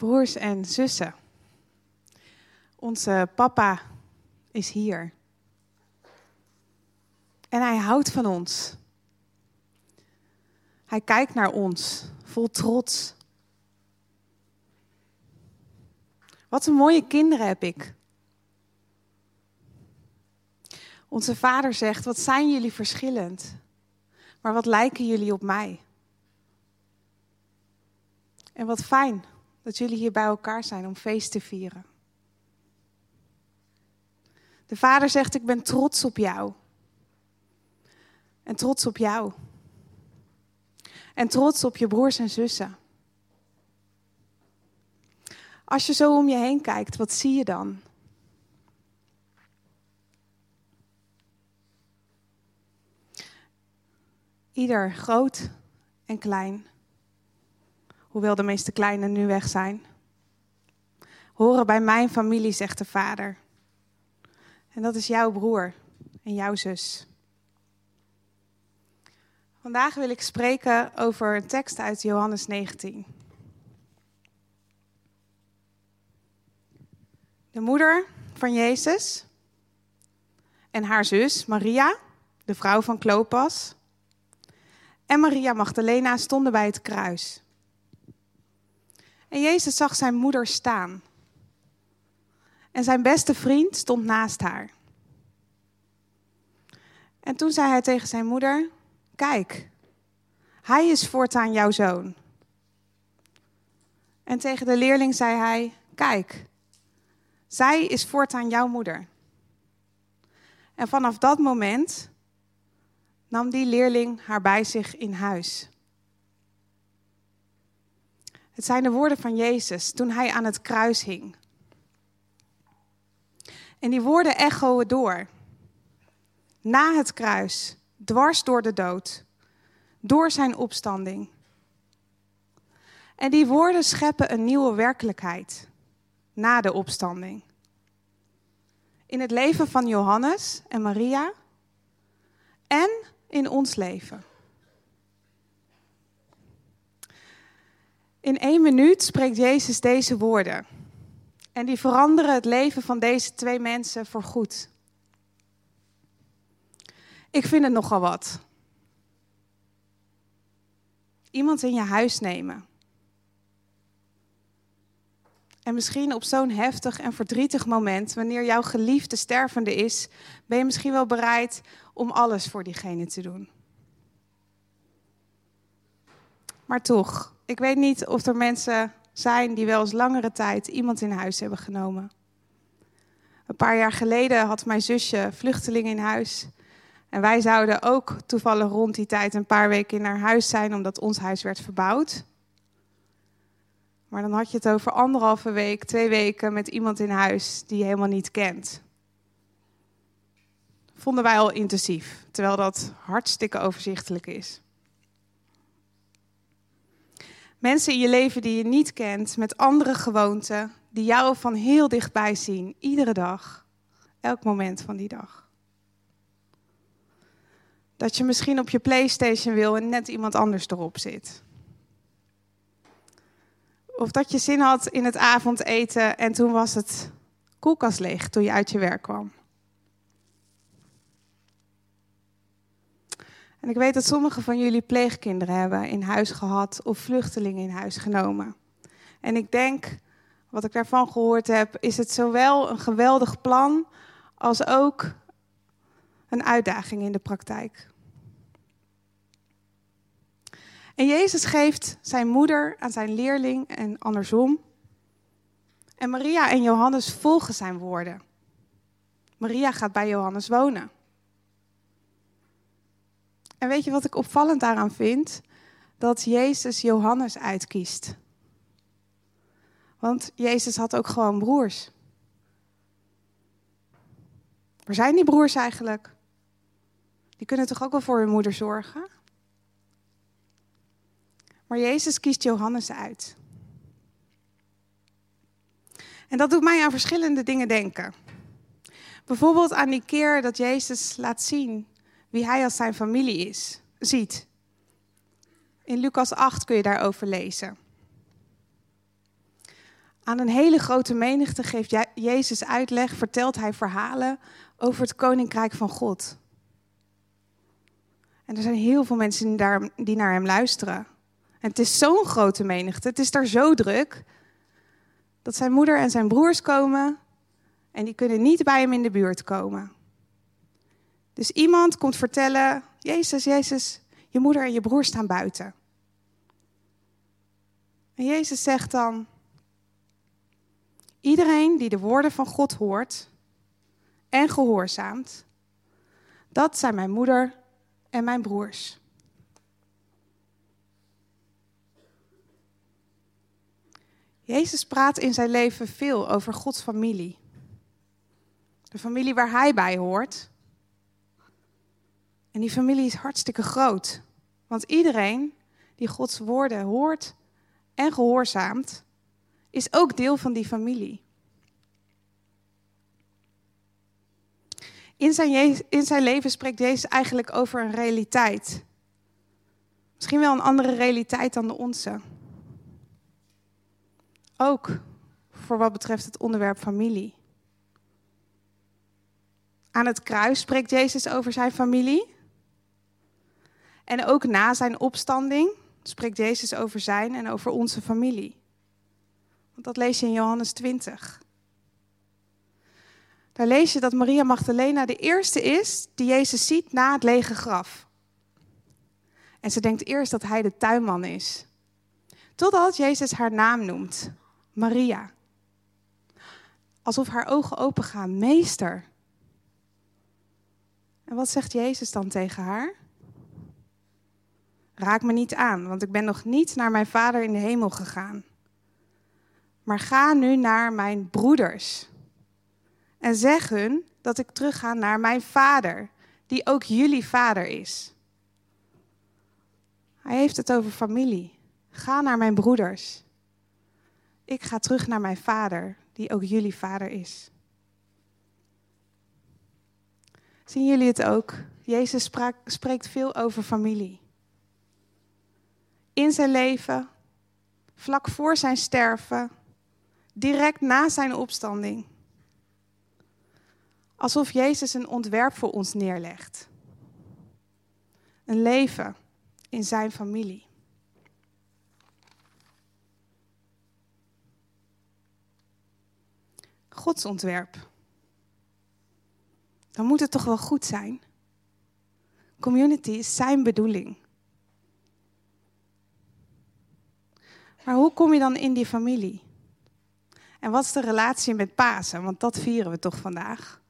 broers en zussen. Onze papa is hier. En hij houdt van ons. Hij kijkt naar ons vol trots. Wat een mooie kinderen heb ik. Onze vader zegt: Wat zijn jullie verschillend? Maar wat lijken jullie op mij? En wat fijn dat jullie hier bij elkaar zijn om feest te vieren. De vader zegt: Ik ben trots op jou. En trots op jou. En trots op je broers en zussen. Als je zo om je heen kijkt, wat zie je dan? Ieder groot en klein, hoewel de meeste kleine nu weg zijn, horen bij mijn familie, zegt de vader. En dat is jouw broer en jouw zus. Vandaag wil ik spreken over een tekst uit Johannes 19. De moeder van Jezus en haar zus Maria, de vrouw van Klopas, en Maria Magdalena stonden bij het kruis. En Jezus zag zijn moeder staan. En zijn beste vriend stond naast haar. En toen zei hij tegen zijn moeder: Kijk, hij is voortaan jouw zoon. En tegen de leerling zei hij: Kijk, zij is voortaan jouw moeder. En vanaf dat moment nam die leerling haar bij zich in huis. Het zijn de woorden van Jezus toen hij aan het kruis hing. En die woorden echoen door. Na het kruis, dwars door de dood, door zijn opstanding. En die woorden scheppen een nieuwe werkelijkheid na de opstanding. In het leven van Johannes en Maria en in ons leven. In één minuut spreekt Jezus deze woorden. En die veranderen het leven van deze twee mensen voor goed. Ik vind het nogal wat. Iemand in je huis nemen. En misschien op zo'n heftig en verdrietig moment, wanneer jouw geliefde stervende is, ben je misschien wel bereid om alles voor diegene te doen. Maar toch, ik weet niet of er mensen zijn die wel eens langere tijd iemand in huis hebben genomen. Een paar jaar geleden had mijn zusje vluchteling in huis. En wij zouden ook toevallig rond die tijd een paar weken in haar huis zijn, omdat ons huis werd verbouwd. Maar dan had je het over anderhalve week, twee weken met iemand in huis die je helemaal niet kent. Vonden wij al intensief, terwijl dat hartstikke overzichtelijk is. Mensen in je leven die je niet kent, met andere gewoonten, die jou van heel dichtbij zien, iedere dag, elk moment van die dag. Dat je misschien op je PlayStation wil en net iemand anders erop zit. Of dat je zin had in het avondeten en toen was het koelkast leeg toen je uit je werk kwam. En ik weet dat sommigen van jullie pleegkinderen hebben in huis gehad of vluchtelingen in huis genomen. En ik denk, wat ik daarvan gehoord heb, is het zowel een geweldig plan als ook een uitdaging in de praktijk. En Jezus geeft zijn moeder aan zijn leerling en andersom. En Maria en Johannes volgen zijn woorden. Maria gaat bij Johannes wonen. En weet je wat ik opvallend daaraan vind? Dat Jezus Johannes uitkiest. Want Jezus had ook gewoon broers. Waar zijn die broers eigenlijk? Die kunnen toch ook wel voor hun moeder zorgen? Maar Jezus kiest Johannes uit. En dat doet mij aan verschillende dingen denken. Bijvoorbeeld aan die keer dat Jezus laat zien wie hij als zijn familie is, ziet. In Lucas 8 kun je daarover lezen. Aan een hele grote menigte geeft Jezus uitleg, vertelt hij verhalen over het koninkrijk van God. En er zijn heel veel mensen die naar hem luisteren. En het is zo'n grote menigte, het is daar zo druk, dat zijn moeder en zijn broers komen en die kunnen niet bij hem in de buurt komen. Dus iemand komt vertellen, Jezus, Jezus, je moeder en je broer staan buiten. En Jezus zegt dan, iedereen die de woorden van God hoort en gehoorzaamt, dat zijn mijn moeder en mijn broers. Jezus praat in zijn leven veel over Gods familie. De familie waar hij bij hoort. En die familie is hartstikke groot. Want iedereen die Gods woorden hoort en gehoorzaamt, is ook deel van die familie. In zijn, in zijn leven spreekt Jezus eigenlijk over een realiteit. Misschien wel een andere realiteit dan de onze. Ook voor wat betreft het onderwerp familie. Aan het kruis spreekt Jezus over zijn familie. En ook na zijn opstanding spreekt Jezus over zijn en over onze familie. Want dat lees je in Johannes 20. Daar lees je dat Maria Magdalena de eerste is die Jezus ziet na het lege graf. En ze denkt eerst dat hij de tuinman is. Totdat Jezus haar naam noemt, Maria. Alsof haar ogen opengaan, meester. En wat zegt Jezus dan tegen haar? Raak me niet aan, want ik ben nog niet naar mijn vader in de hemel gegaan. Maar ga nu naar mijn broeders. En zeg hun dat ik terugga naar mijn vader, die ook jullie vader is. Hij heeft het over familie. Ga naar mijn broeders. Ik ga terug naar mijn vader, die ook jullie vader is. Zien jullie het ook? Jezus spreekt veel over familie. In zijn leven, vlak voor zijn sterven, direct na zijn opstanding. Alsof Jezus een ontwerp voor ons neerlegt. Een leven in zijn familie. Gods ontwerp. Dan moet het toch wel goed zijn? Community is zijn bedoeling. Maar hoe kom je dan in die familie? En wat is de relatie met Pasen? Want dat vieren we toch vandaag.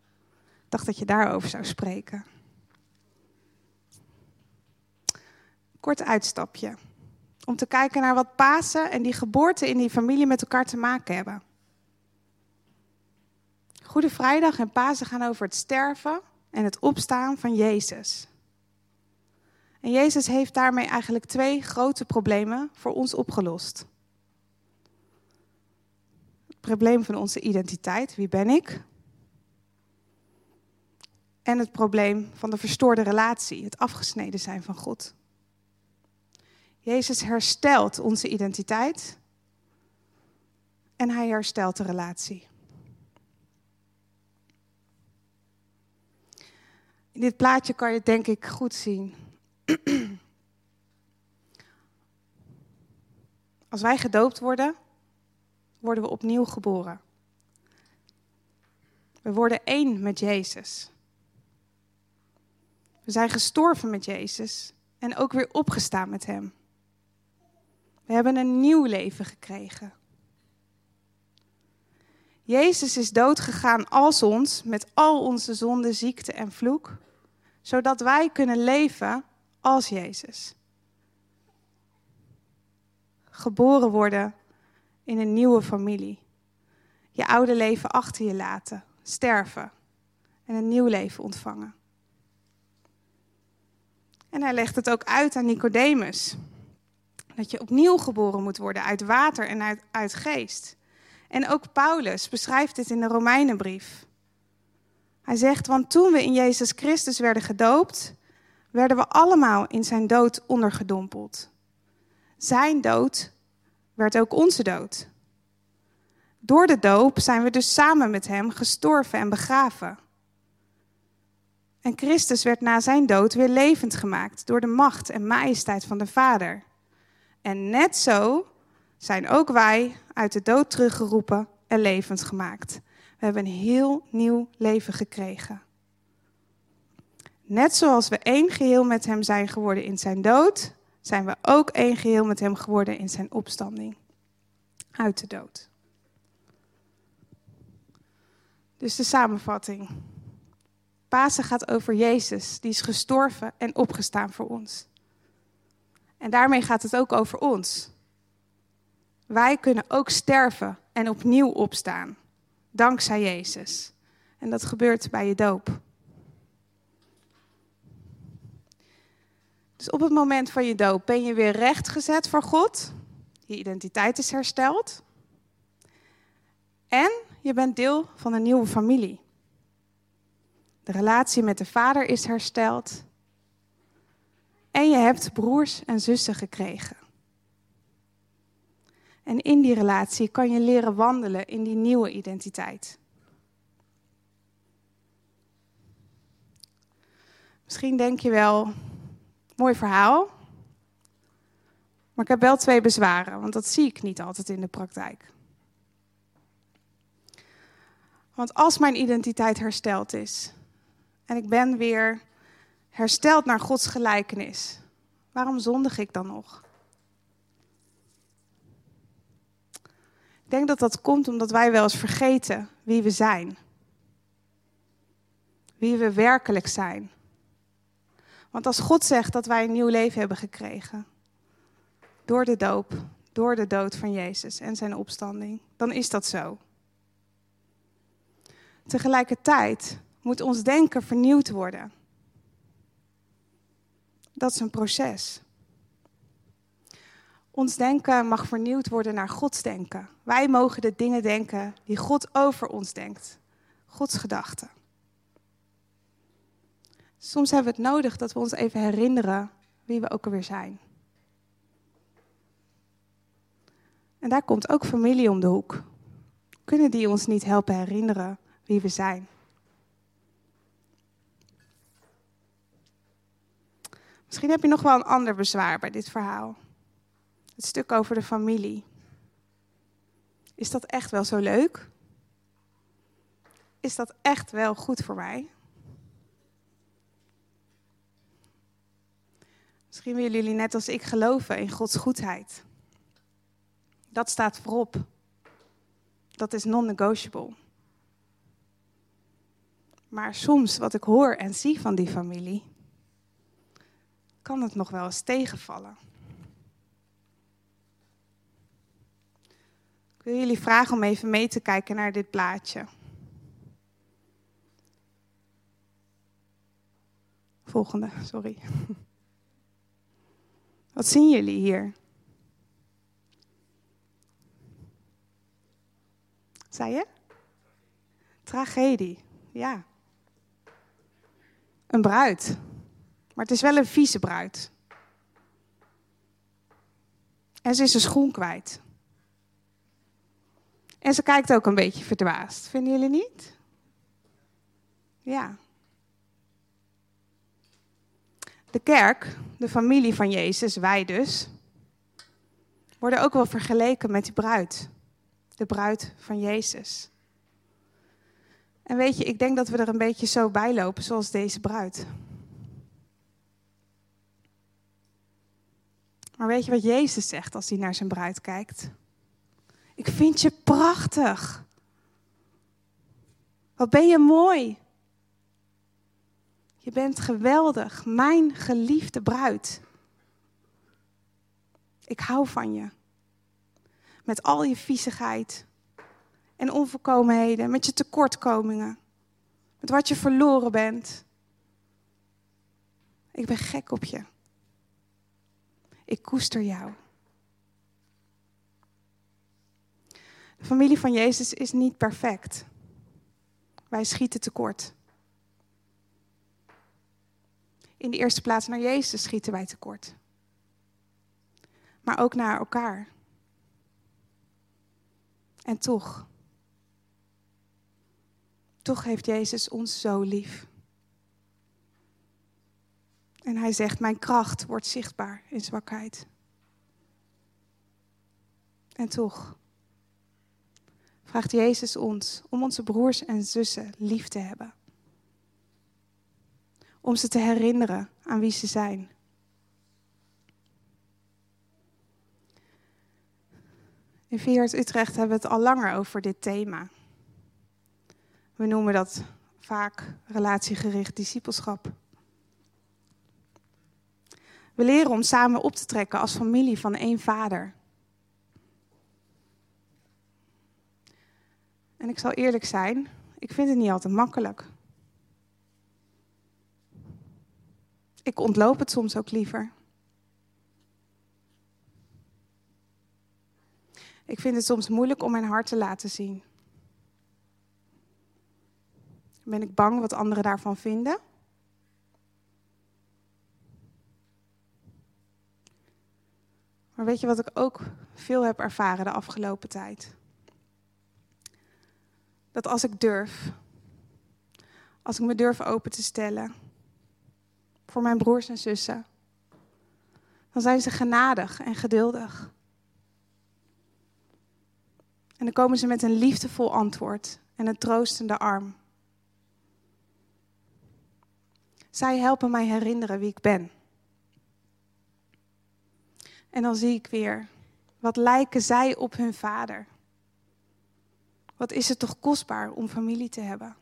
Ik dacht dat je daarover zou spreken. Kort uitstapje. Om te kijken naar wat Pasen en die geboorte in die familie met elkaar te maken hebben. Goede Vrijdag en Pasen gaan over het sterven en het opstaan van Jezus. En Jezus heeft daarmee eigenlijk twee grote problemen voor ons opgelost. Probleem van onze identiteit, wie ben ik? En het probleem van de verstoorde relatie, het afgesneden zijn van God. Jezus herstelt onze identiteit en hij herstelt de relatie. In dit plaatje kan je het denk ik goed zien. Als wij gedoopt worden, worden we opnieuw geboren. We worden één met Jezus. We zijn gestorven met Jezus en ook weer opgestaan met Hem. We hebben een nieuw leven gekregen. Jezus is doodgegaan als ons, met al onze zonde, ziekte en vloek, zodat wij kunnen leven als Jezus. Geboren worden in een nieuwe familie. Je oude leven achter je laten, sterven en een nieuw leven ontvangen. En hij legt het ook uit aan Nicodemus. Dat je opnieuw geboren moet worden uit water en uit, uit geest. En ook Paulus beschrijft dit in de Romeinenbrief. Hij zegt, want toen we in Jezus Christus werden gedoopt, werden we allemaal in zijn dood ondergedompeld. Zijn dood werd ook onze dood. Door de doop zijn we dus samen met Hem gestorven en begraven. En Christus werd na zijn dood weer levend gemaakt door de macht en majesteit van de Vader. En net zo zijn ook wij uit de dood teruggeroepen en levend gemaakt. We hebben een heel nieuw leven gekregen. Net zoals we één geheel met Hem zijn geworden in zijn dood, zijn we ook één geheel met Hem geworden in zijn opstanding uit de dood. Dus de samenvatting. Pasen gaat over Jezus, die is gestorven en opgestaan voor ons. En daarmee gaat het ook over ons. Wij kunnen ook sterven en opnieuw opstaan, dankzij Jezus. En dat gebeurt bij je doop. Dus op het moment van je doop ben je weer rechtgezet voor God. Je identiteit is hersteld. En je bent deel van een nieuwe familie. De relatie met de vader is hersteld. En je hebt broers en zussen gekregen. En in die relatie kan je leren wandelen in die nieuwe identiteit. Misschien denk je wel, mooi verhaal. Maar ik heb wel twee bezwaren, want dat zie ik niet altijd in de praktijk. Want als mijn identiteit hersteld is en ik ben weer hersteld naar Gods gelijkenis, waarom zondig ik dan nog? Ik denk dat dat komt omdat wij wel eens vergeten wie we zijn. Wie we werkelijk zijn. Want als God zegt dat wij een nieuw leven hebben gekregen, door de doop, door de dood van Jezus en zijn opstanding, dan is dat zo. Tegelijkertijd moet ons denken vernieuwd worden. Dat is een proces. Ons denken mag vernieuwd worden naar Gods denken. Wij mogen de dingen denken die God over ons denkt. Gods gedachten. Soms hebben we het nodig dat we ons even herinneren wie we ook alweer zijn. En daar komt ook familie om de hoek. Kunnen die ons niet helpen herinneren wie we zijn? Misschien heb je nog wel een ander bezwaar bij dit verhaal. Het stuk over de familie. Is dat echt wel zo leuk? Is dat echt wel goed voor mij? Misschien willen jullie net als ik geloven in Gods goedheid. Dat staat voorop. Dat is non-negotiable. Maar soms wat ik hoor en zie van die familie, kan het nog wel eens tegenvallen. Ik wil jullie vragen om even mee te kijken naar dit plaatje. Volgende, sorry. Wat zien jullie hier? Zei je? Tragedie, ja. Een bruid. Maar het is wel een vieze bruid. En ze is een schoen kwijt. En ze kijkt ook een beetje verdwaasd. Vinden jullie niet? Ja. De kerk, de familie van Jezus, wij dus, worden ook wel vergeleken met die bruid. De bruid van Jezus. En weet je, ik denk dat we er een beetje zo bij lopen zoals deze bruid. Maar weet je wat Jezus zegt als hij naar zijn bruid kijkt? Ik vind je prachtig. Wat ben je mooi. Je bent geweldig, mijn geliefde bruid. Ik hou van je. Met al je viezigheid en onvolkomenheden, met je tekortkomingen, met wat je verloren bent. Ik ben gek op je. Ik koester jou. De familie van Jezus is niet perfect. Wij schieten tekort. In de eerste plaats naar Jezus schieten wij tekort. Maar ook naar elkaar. En toch, toch heeft Jezus ons zo lief. En hij zegt, mijn kracht wordt zichtbaar in zwakheid. En toch vraagt Jezus ons om onze broers en zussen lief te hebben. Om ze te herinneren aan wie ze zijn. In Viert Utrecht hebben we het al langer over dit thema. We noemen dat vaak relatiegericht discipelschap. We leren om samen op te trekken als familie van één vader. En ik zal eerlijk zijn, ik vind het niet altijd makkelijk. Ik ontloop het soms ook liever. Ik vind het soms moeilijk om mijn hart te laten zien. Ben ik bang wat anderen daarvan vinden? Maar weet je wat ik ook veel heb ervaren de afgelopen tijd? Dat als ik durf, als ik me durf open te stellen voor mijn broers en zussen, dan zijn ze genadig en geduldig. En dan komen ze met een liefdevol antwoord en een troostende arm. Zij helpen mij herinneren wie ik ben. En dan zie ik weer, wat lijken zij op hun vader? Wat is het toch kostbaar om familie te hebben?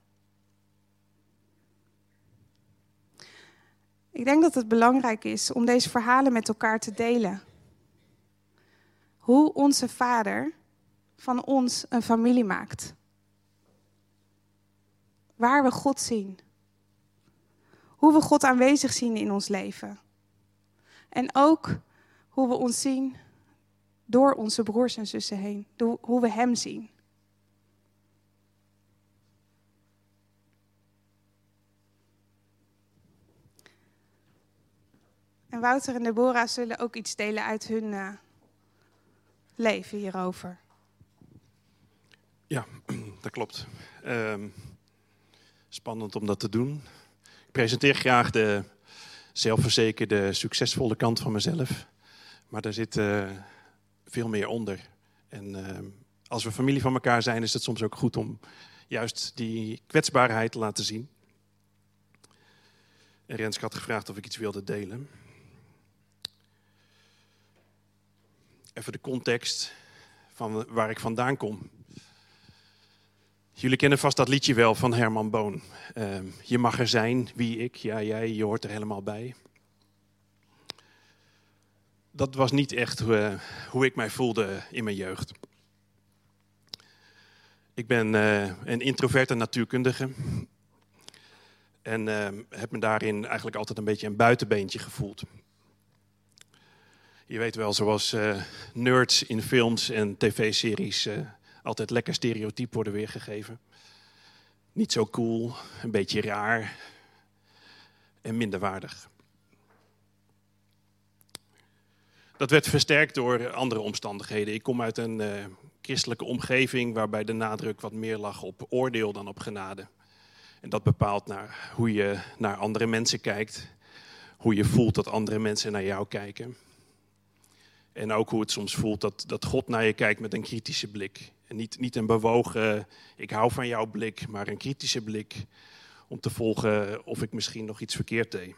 Ik denk dat het belangrijk is om deze verhalen met elkaar te delen. Hoe onze vader van ons een familie maakt. Waar we God zien. Hoe we God aanwezig zien in ons leven. En ook hoe we ons zien door onze broers en zussen heen. Hoe we Hem zien. En Wouter en Deborah zullen ook iets delen uit hun uh, leven hierover. Ja, dat klopt. Um, spannend om dat te doen. Ik presenteer graag de zelfverzekerde, succesvolle kant van mezelf. Maar daar zit uh, veel meer onder. En uh, als we familie van elkaar zijn, is het soms ook goed om juist die kwetsbaarheid te laten zien. En had gevraagd of ik iets wilde delen. Even de context van waar ik vandaan kom. Jullie kennen vast dat liedje wel van Herman Boon. Uh, je mag er zijn, wie ik, ja jij, je hoort er helemaal bij. Dat was niet echt uh, hoe ik mij voelde in mijn jeugd. Ik ben uh, een introverte natuurkundige. En ehm, heb me daarin eigenlijk altijd een beetje een buitenbeentje gevoeld. Je weet wel, zoals uh, nerds in films en tv-series uh, altijd lekker stereotyp worden weergegeven. Niet zo cool, een beetje raar en minderwaardig. Dat werd versterkt door andere omstandigheden. Ik kom uit een uh, christelijke omgeving waarbij de nadruk wat meer lag op oordeel dan op genade. En dat bepaalt naar hoe je naar andere mensen kijkt, hoe je voelt dat andere mensen naar jou kijken. En ook hoe het soms voelt dat, dat God naar je kijkt met een kritische blik. En niet, niet een bewogen, ik hou van jouw blik, maar een kritische blik om te volgen of ik misschien nog iets verkeerd deed.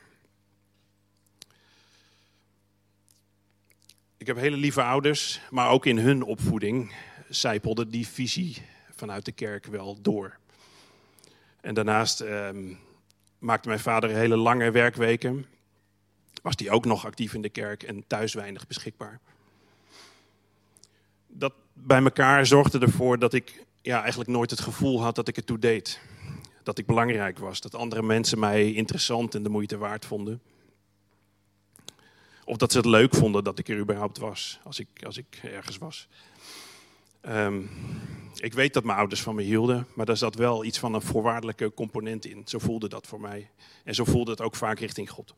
Ik heb hele lieve ouders, maar ook in hun opvoeding zijpelde die visie vanuit de kerk wel door. En daarnaast ehm, maakte mijn vader hele lange werkweken. Was hij ook nog actief in de kerk en thuis weinig beschikbaar dat bij elkaar zorgde ervoor dat ik ja, eigenlijk nooit het gevoel had dat ik het toe deed. Dat ik belangrijk was, dat andere mensen mij interessant en de moeite waard vonden. Of dat ze het leuk vonden dat ik er überhaupt was, als ik, als ik ergens was. Um, ik weet dat mijn ouders van me hielden, maar daar zat wel iets van een voorwaardelijke component in. Zo voelde dat voor mij. En zo voelde het ook vaak richting God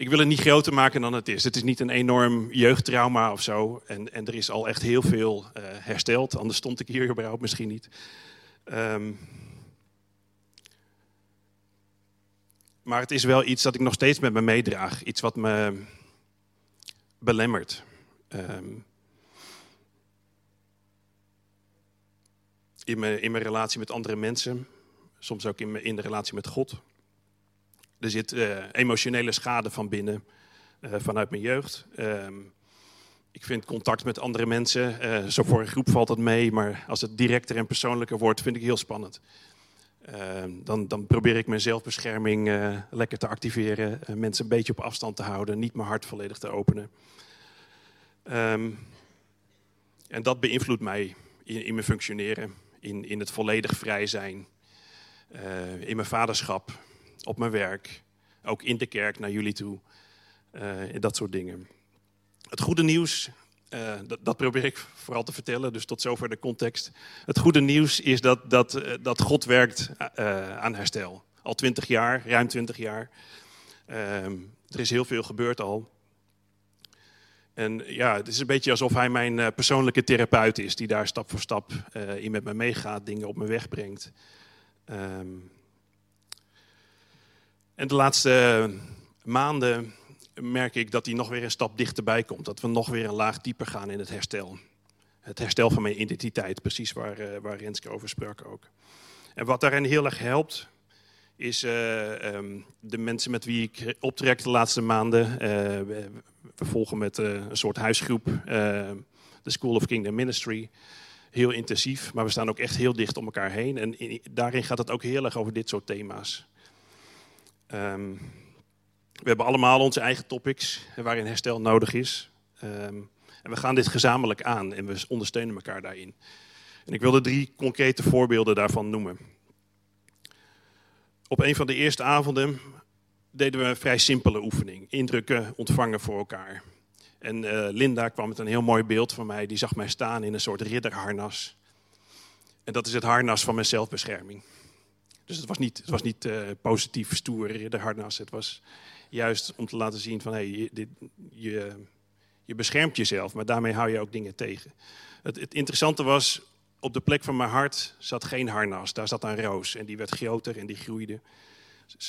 ik wil het niet groter maken dan het is. Het is niet een enorm jeugdtrauma of zo. En, en er is al echt heel veel uh, hersteld. Anders stond ik hier überhaupt misschien niet. Ehm, maar het is wel iets dat ik nog steeds met me meedraag. Iets wat me belemmert. Ehm, in, mijn, in mijn relatie met andere mensen. Soms ook in, mijn, in de relatie met God. Er zit uh, emotionele schade van binnen. Uh, vanuit mijn jeugd. Ehm, ik vind contact met andere mensen, uh, zo voor een groep valt het mee, maar als het directer en persoonlijker wordt, vind ik heel spannend. Uh, dan, dan, probeer ik mijn zelfbescherming lekker te activeren, mensen een beetje op afstand te houden, niet mijn hart volledig te openen. Um, en dat beïnvloedt mij in, in mijn functioneren, in, in, het volledig vrij zijn, in mijn vaderschap, op mijn werk, ook in de kerk naar jullie toe, dat soort dingen. Het goede nieuws, uh, dat, probeer ik vooral te vertellen, dus tot zover de context. Het goede nieuws is dat, dat, uh, dat God werkt uh, aan herstel. Al twintig jaar, ruim twintig jaar. Ehm, er is heel veel gebeurd al. En ja, het is een beetje alsof hij mijn persoonlijke therapeut is, die daar stap voor stap in met me meegaat, dingen op me weg brengt. Um, en de laatste maanden merk ik dat hij nog weer een stap dichterbij komt. Dat we nog weer een laag dieper gaan in het herstel. Het herstel van mijn identiteit, precies waar, uh, waar Renske over sprak ook. En wat daarin heel erg helpt, is uh, um, de mensen met wie ik optrek de laatste maanden. We, volgen met een soort huisgroep, de School of Kingdom Ministry. Heel intensief, maar we staan ook echt heel dicht om elkaar heen. En in, daarin gaat het ook heel erg over dit soort thema's. Um, we hebben allemaal onze eigen topics waarin herstel nodig is. Um, en we gaan dit gezamenlijk aan en we ondersteunen elkaar daarin. En ik wilde drie concrete voorbeelden daarvan noemen. Op een van de eerste avonden deden we een vrij simpele oefening. Indrukken ontvangen voor elkaar. En uh, Linda kwam met een heel mooi beeld van mij. Die zag mij staan in een soort ridderharnas. En dat is het harnas van mijn zelfbescherming. Dus het was niet, het was niet uh, positief, stoer ridderharnas. Het was juist om te laten zien van hey, je, dit, je, je beschermt jezelf, maar daarmee hou je ook dingen tegen. Het, het, interessante was, op de plek van mijn hart zat geen harnas, daar zat een roos en die werd groter en die groeide.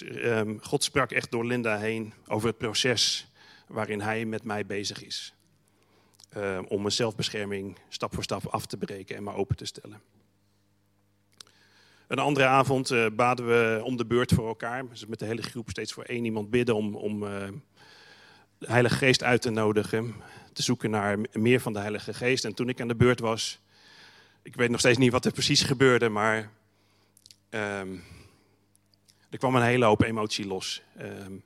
Um, God sprak echt door Linda heen over het proces waarin hij met mij bezig is. Um, om mijn zelfbescherming stap voor stap af te breken en me open te stellen. Een andere avond uh, baden we om de beurt voor elkaar. Dus met de hele groep steeds voor één iemand bidden om, om uh, de Heilige Geest uit te nodigen. Te zoeken naar meer van de Heilige Geest. En toen ik aan de beurt was, ik weet nog steeds niet wat er precies gebeurde, maar um, er kwam een hele hoop emotie los. Um,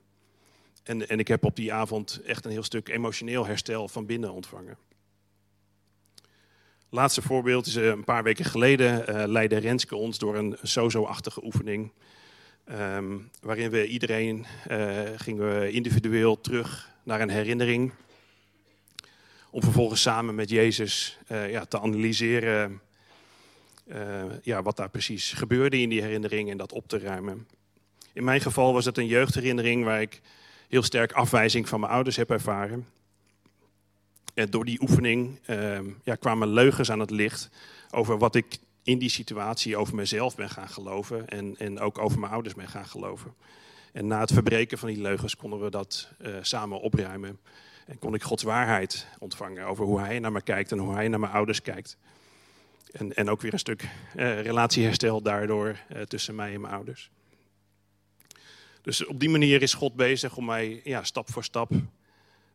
en, en ik heb op die avond echt een heel stuk emotioneel herstel van binnen ontvangen. Laatste voorbeeld is een paar weken geleden uh, leidde Renske ons door een sozo-achtige oefening. Um, waarin we iedereen uh, gingen we individueel terug naar een herinnering. Om vervolgens samen met Jezus ja, te analyseren ja, wat daar precies gebeurde in die herinnering en dat op te ruimen. In mijn geval was het een jeugdherinnering waar ik heel sterk afwijzing van mijn ouders heb ervaren. En door die oefening uh, ja, kwamen leugens aan het licht over wat ik in die situatie over mezelf ben gaan geloven en, en ook over mijn ouders ben gaan geloven. En na het verbreken van die leugens konden we dat uh, samen opruimen. En kon ik Gods waarheid ontvangen over hoe Hij naar me kijkt en hoe Hij naar mijn ouders kijkt. En, en ook weer een stuk uh, relatieherstel daardoor uh, tussen mij en mijn ouders. Dus op die manier is God bezig om mij ja, stap voor stap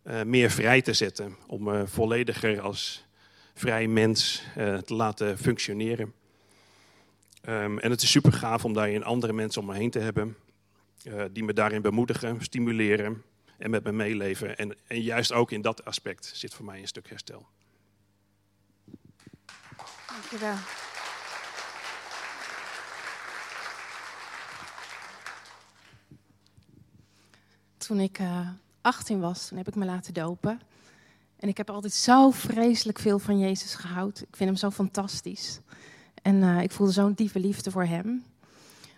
uh, meer vrij te zetten. Om me vollediger als vrij mens uh, te laten functioneren. Um, en het is super gaaf om daarin andere mensen om me heen te hebben. Die me daarin bemoedigen, stimuleren en met me meeleven. En, en juist ook in dat aspect zit voor mij een stuk herstel. Dankjewel. Toen ik 18 was, toen heb ik me laten dopen. En ik heb altijd zo vreselijk veel van Jezus gehouden. Ik vind hem zo fantastisch. En uh, ik voelde zo'n diepe liefde voor hem.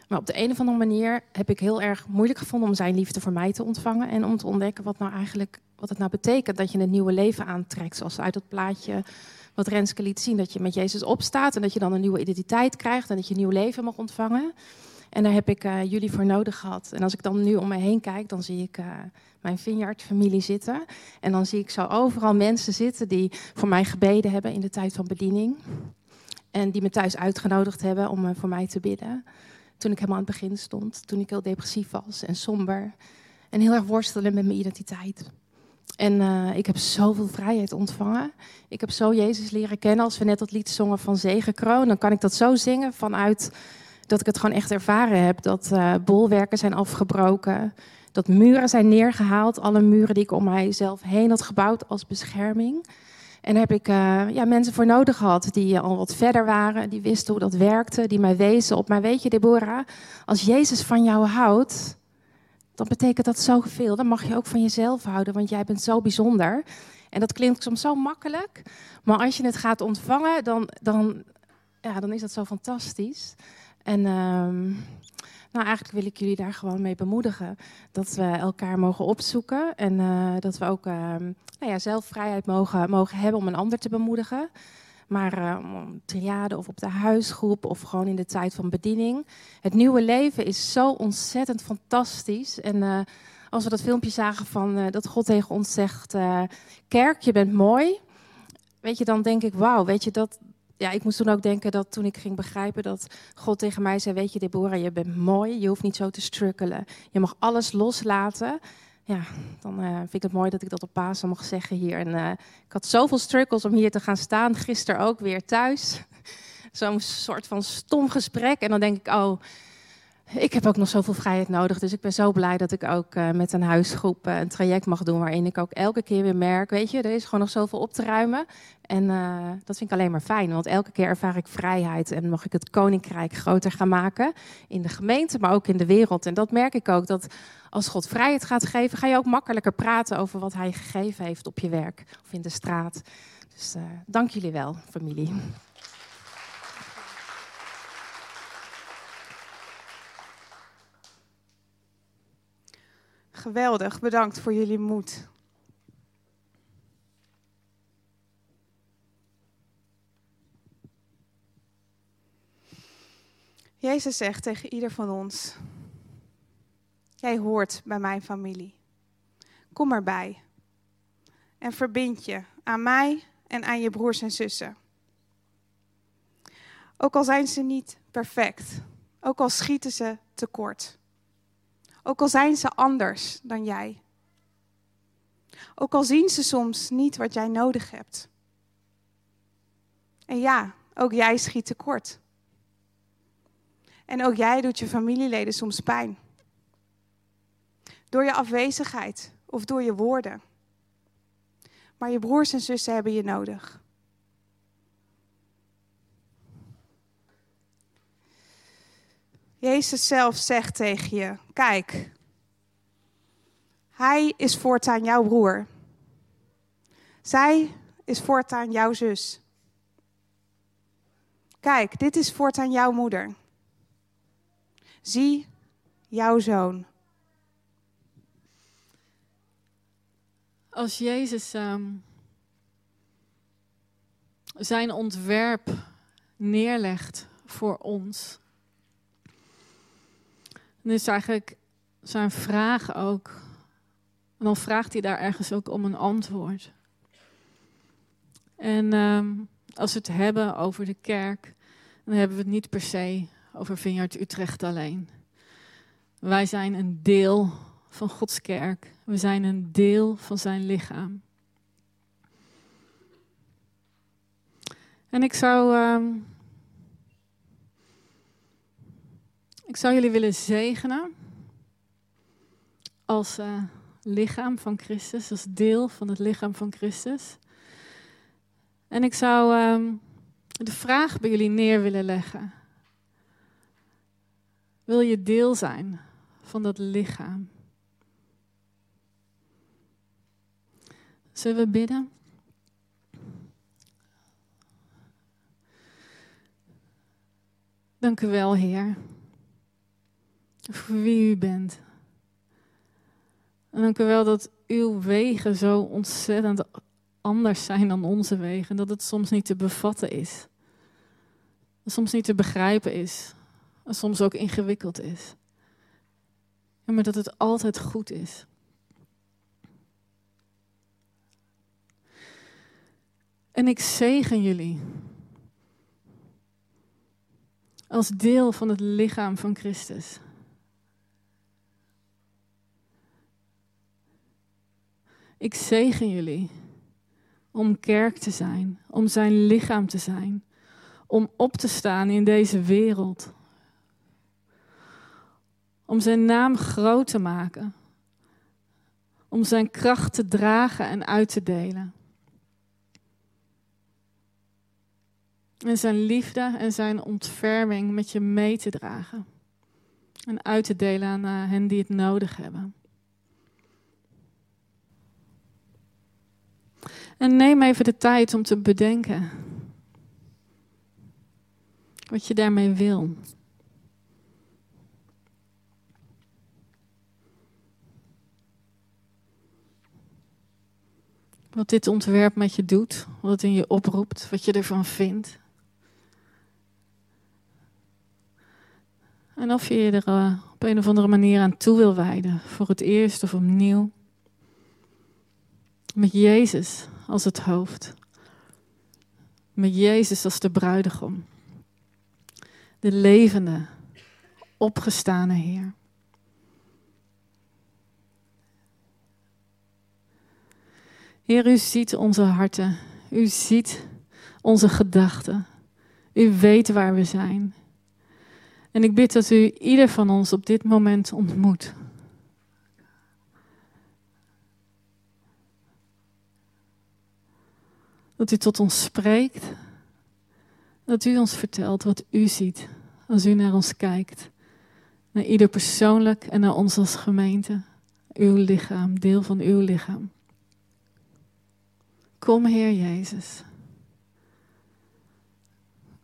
Maar op de een of andere manier heb ik heel erg moeilijk gevonden om zijn liefde voor mij te ontvangen. En om te ontdekken wat nou eigenlijk wat het nou betekent dat je een nieuwe leven aantrekt. Zoals uit het plaatje wat Renske liet zien, dat je met Jezus opstaat en dat je dan een nieuwe identiteit krijgt en dat je een nieuw leven mag ontvangen. En daar heb ik uh, jullie voor nodig gehad. En als ik dan nu om me heen kijk, dan zie ik uh, mijn Vineyard-familie zitten. En dan zie ik zo overal mensen zitten die voor mij gebeden hebben in de tijd van bediening. En die me thuis uitgenodigd hebben om uh, voor mij te bidden. Toen ik helemaal aan het begin stond. Toen ik heel depressief was en somber. En heel erg worstelen met mijn identiteit. En ik heb zoveel vrijheid ontvangen. Ik heb zo Jezus leren kennen. Als we net dat lied zongen van Zegenkroon, dan kan ik dat zo zingen vanuit dat ik het gewoon echt ervaren heb. Dat uh, bolwerken zijn afgebroken. Dat muren zijn neergehaald. Alle muren die ik om mijzelf heen had gebouwd als bescherming. En daar heb ik uh, ja, mensen voor nodig gehad die al wat verder waren. Die wisten hoe dat werkte. Die mij wezen op. Maar weet je, Deborah, als Jezus van jou houdt dan betekent dat zoveel. Dan mag je ook van jezelf houden, want jij bent zo bijzonder. En dat klinkt soms zo makkelijk, maar als je het gaat ontvangen, dan, dan, ja, dan is dat zo fantastisch. En um, nou, eigenlijk wil ik jullie daar gewoon mee bemoedigen. Dat we elkaar mogen opzoeken en uh, dat we ook uh, nou ja, zelf vrijheid mogen, mogen hebben om een ander te bemoedigen. Maar uh, triade of op de huisgroep of gewoon in de tijd van bediening. Het nieuwe leven is zo ontzettend fantastisch. En uh, als we dat filmpje zagen van dat God tegen ons zegt: Kerk, je bent mooi. Weet je, dan denk ik: Wauw, weet je dat. Ja, ik moest toen ook denken dat toen ik ging begrijpen dat God tegen mij zei: Weet je, Deborah, je bent mooi. Je hoeft niet zo te strukkelen. Je mag alles loslaten ja, dan uh, vind ik het mooi dat ik dat op Pasen mag zeggen hier. En uh, ik had zoveel struggles om hier te gaan staan. Gisteren ook weer thuis. Zo'n soort van stom gesprek. En dan denk ik, oh, ik heb ook nog zoveel vrijheid nodig. Dus ik ben zo blij dat ik ook uh, met een huisgroep een traject mag doen. Waarin ik ook elke keer weer merk, weet je, er is gewoon nog zoveel op te ruimen. En dat vind ik alleen maar fijn. Want elke keer ervaar ik vrijheid. En mag ik het koninkrijk groter gaan maken. In de gemeente, maar ook in de wereld. En dat merk ik ook, dat als God vrijheid gaat geven, ga je ook makkelijker praten over wat Hij gegeven heeft op je werk of in de straat. Dus dank jullie wel, familie. Geweldig, bedankt voor jullie moed. Jezus zegt tegen ieder van ons: Jij hoort bij mijn familie. Kom erbij. En verbind je aan mij en aan je broers en zussen. Ook al zijn ze niet perfect. Ook al schieten ze tekort. Ook al zijn ze anders dan jij. Ook al zien ze soms niet wat jij nodig hebt. En ja, ook jij schiet tekort. En ook jij doet je familieleden soms pijn. Door je afwezigheid of door je woorden. Maar je broers en zussen hebben je nodig. Jezus zelf zegt tegen je: Kijk, hij is voortaan jouw broer. Zij is voortaan jouw zus. Kijk, dit is voortaan jouw moeder. Zie jouw zoon. Als Jezus um, zijn ontwerp neerlegt voor ons, dan is eigenlijk zijn vraag ook, en dan vraagt hij daar ergens ook om een antwoord. En um, als we het hebben over de kerk, dan hebben we het niet per se over Vineyard Utrecht alleen. Wij zijn een deel van Gods kerk. We zijn een deel van zijn lichaam. En ik zou, uh, ik zou jullie willen zegenen als uh, lichaam van Christus, als deel van het lichaam van Christus. En ik zou uh, de vraag bij jullie neer willen leggen. Wil je deel zijn van dat lichaam? Zullen we bidden? Dank u wel, Heer, voor wie u bent. En dank wel dat uw wegen zo ontzettend anders zijn dan onze wegen. Dat het soms niet te bevatten is. Soms niet te begrijpen is. En soms ook ingewikkeld is. maar dat het altijd goed is. En ik zegen jullie. Als deel van het lichaam van Christus. Ik zegen jullie om kerk te zijn, om zijn lichaam te zijn, om op te staan in deze wereld, om zijn naam groot te maken, om zijn kracht te dragen en uit te delen. En zijn liefde en zijn ontferming met je mee te dragen. En uit te delen aan eh, hen die het nodig hebben. En neem even de tijd om te bedenken wat je daarmee wil. Wat dit ontwerp met je doet, wat het in je oproept, wat je ervan vindt. En of je je er uh, op een of andere manier aan toe wil wijden, voor het eerst of opnieuw. Met Jezus als het hoofd. Met Jezus als de bruidegom. De levende, opgestane Heer. Heer, u ziet onze harten. U ziet onze gedachten. U weet waar we zijn. En ik bid dat u ieder van ons op dit moment ontmoet. Dat u tot ons spreekt. Dat u ons vertelt wat u ziet als u naar ons kijkt. Naar ieder persoonlijk en naar ons als gemeente. Uw lichaam, deel van uw lichaam. Kom, Heer Jezus.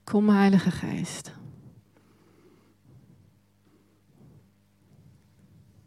Kom, Heilige Geest.